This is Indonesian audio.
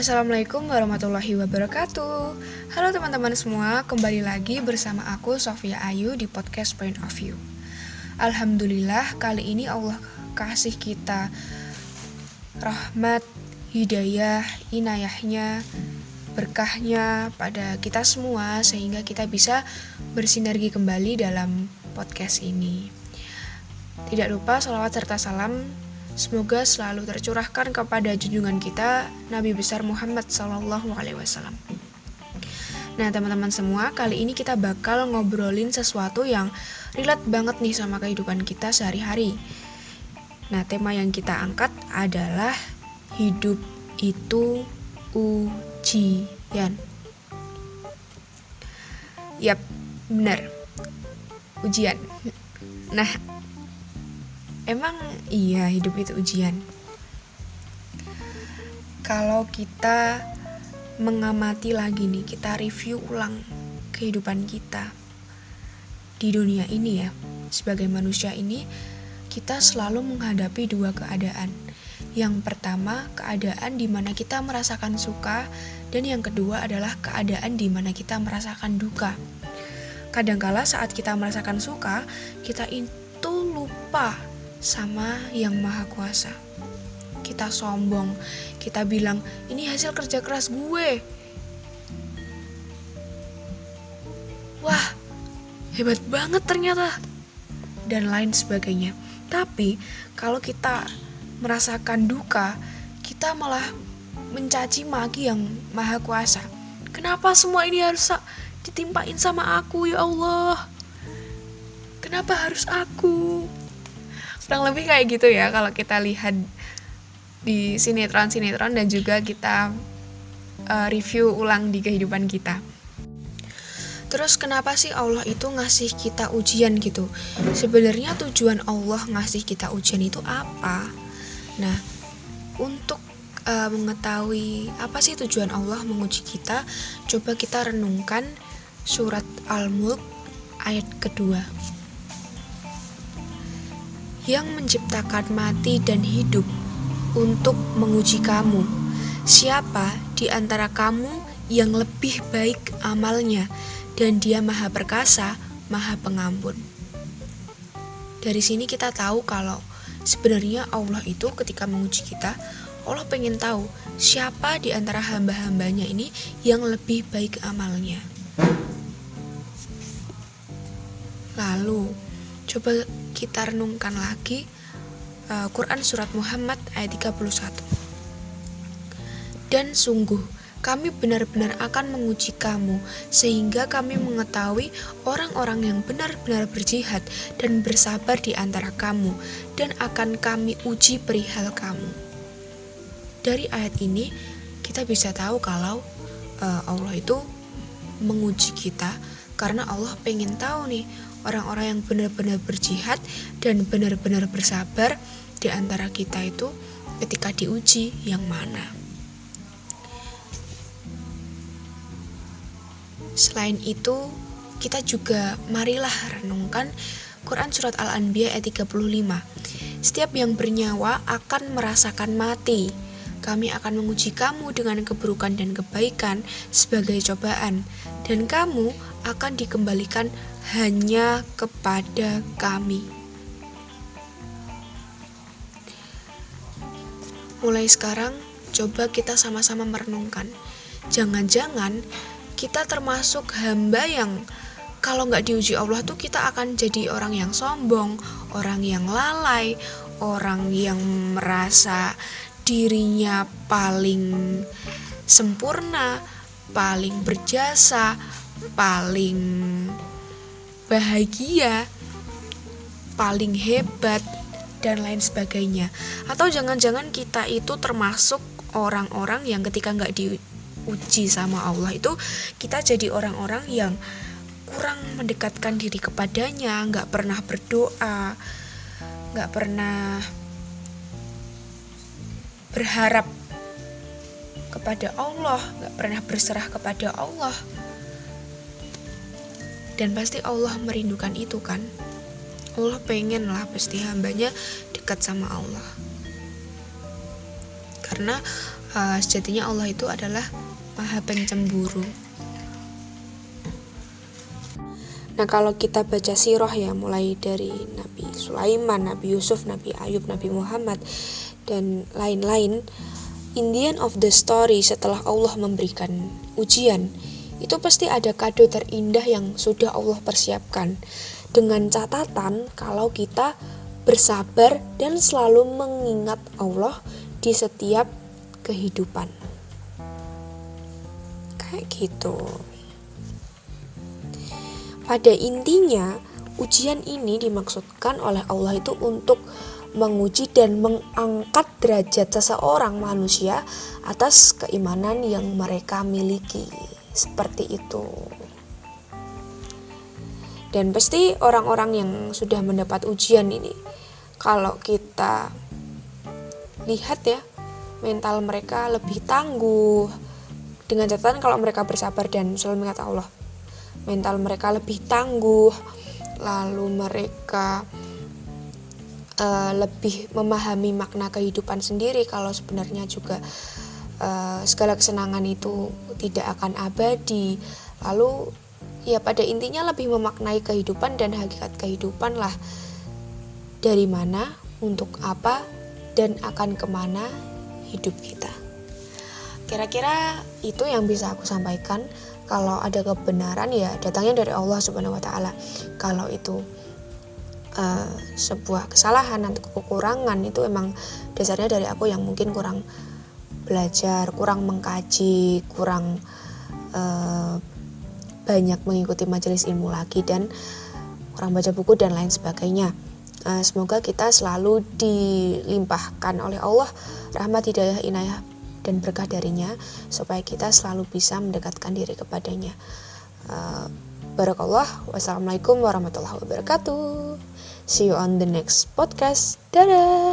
Assalamualaikum warahmatullahi wabarakatuh. Halo teman-teman semua, kembali lagi bersama aku Sofia Ayu di podcast Point of View. Alhamdulillah kali ini Allah kasih kita rahmat, hidayah, inayahnya, berkahnya pada kita semua Sehingga kita bisa bersinergi kembali dalam podcast ini. Tidak lupa salawat serta salam Semoga selalu tercurahkan kepada junjungan kita Nabi besar Muhammad Sallallahu Alaihi Wasallam. Nah teman-teman semua, kali ini kita bakal ngobrolin sesuatu yang relate banget nih sama kehidupan kita sehari-hari. Nah tema yang kita angkat adalah hidup itu ujian. Yap, benar. Ujian. Nah, emang iya hidup itu ujian. Kalau kita mengamati lagi nih, kita review ulang kehidupan kita di dunia ini ya. Sebagai manusia ini, kita selalu menghadapi dua keadaan. Yang pertama, keadaan di mana kita merasakan suka, dan yang kedua adalah keadaan di mana kita merasakan duka. Kadangkala saat kita merasakan suka, kita itu lupa sama yang maha kuasa. Kita sombong, kita bilang, ini hasil kerja keras gue. Wah, hebat banget ternyata. Dan lain sebagainya. Tapi, kalau kita merasakan duka, kita malah mencaci maki yang maha kuasa. Kenapa semua ini harus ditimpain sama aku ya Allah? Kenapa harus aku? Kurang lebih kayak gitu ya kalau kita lihat di sinetron-sinetron dan juga kita uh, review ulang di kehidupan kita. Terus kenapa sih Allah itu ngasih kita ujian gitu? Sebenarnya tujuan Allah ngasih kita ujian itu apa? Nah, untuk uh, mengetahui apa sih tujuan Allah menguji kita, coba kita renungkan surat Al-Mulk ayat kedua yang menciptakan mati dan hidup untuk menguji kamu. Siapa di antara kamu yang lebih baik amalnya dan dia maha perkasa, maha pengampun. Dari sini kita tahu kalau sebenarnya Allah itu ketika menguji kita, Allah pengen tahu siapa di antara hamba-hambanya ini yang lebih baik amalnya. Lalu, coba kita renungkan lagi uh, Quran Surat Muhammad ayat 31. Dan sungguh, kami benar-benar akan menguji kamu, sehingga kami mengetahui orang-orang yang benar-benar berjihad dan bersabar di antara kamu, dan akan kami uji perihal kamu. Dari ayat ini, kita bisa tahu kalau uh, Allah itu menguji kita karena Allah pengen tahu nih orang-orang yang benar-benar berjihad dan benar-benar bersabar di antara kita itu ketika diuji yang mana. Selain itu, kita juga marilah renungkan Quran Surat Al-Anbiya ayat 35. Setiap yang bernyawa akan merasakan mati. Kami akan menguji kamu dengan keburukan dan kebaikan sebagai cobaan, dan kamu akan dikembalikan hanya kepada kami. Mulai sekarang, coba kita sama-sama merenungkan. Jangan-jangan kita termasuk hamba yang kalau nggak diuji Allah tuh kita akan jadi orang yang sombong, orang yang lalai, orang yang merasa dirinya paling sempurna, paling berjasa, paling bahagia, paling hebat, dan lain sebagainya. Atau jangan-jangan kita itu termasuk orang-orang yang ketika nggak diuji sama Allah itu kita jadi orang-orang yang kurang mendekatkan diri kepadanya, nggak pernah berdoa, nggak pernah berharap kepada Allah, nggak pernah berserah kepada Allah. Dan pasti Allah merindukan itu kan. Allah pengen lah pasti hambanya dekat sama Allah. Karena uh, sejatinya Allah itu adalah maha pencemburu. Nah kalau kita baca sirah ya mulai dari Nabi Sulaiman, Nabi Yusuf, Nabi Ayub, Nabi Muhammad dan lain-lain In the end of the story setelah Allah memberikan ujian itu pasti ada kado terindah yang sudah Allah persiapkan. Dengan catatan kalau kita bersabar dan selalu mengingat Allah di setiap kehidupan. Kayak gitu. Pada intinya ujian ini dimaksudkan oleh Allah itu untuk menguji dan mengangkat derajat seseorang manusia atas keimanan yang mereka miliki. Seperti itu. Dan pasti orang-orang yang sudah mendapat ujian ini kalau kita lihat ya, mental mereka lebih tangguh dengan catatan kalau mereka bersabar dan selalu mengingat Allah. Mental mereka lebih tangguh, lalu mereka uh, lebih memahami makna kehidupan sendiri kalau sebenarnya juga uh, segala kesenangan itu tidak akan abadi. Lalu ya pada intinya lebih memaknai kehidupan dan hakikat kehidupan lah. Dari mana untuk apa dan akan ke mana hidup kita. Kira-kira itu yang bisa aku sampaikan. Kalau ada kebenaran ya datangnya dari Allah Subhanahu wa taala. Kalau itu uh, sebuah kesalahan atau kekurangan itu emang dasarnya dari aku yang mungkin kurang belajar, kurang mengkaji, kurang uh, banyak mengikuti majelis ilmu lagi dan kurang baca buku dan lain sebagainya. Uh, semoga kita selalu dilimpahkan oleh Allah rahmat hidayah inayah dan berkah darinya supaya kita selalu bisa mendekatkan diri kepadanya. Uh, Barakallah. Wassalamualaikum warahmatullahi wabarakatuh. See you on the next podcast. Dadah.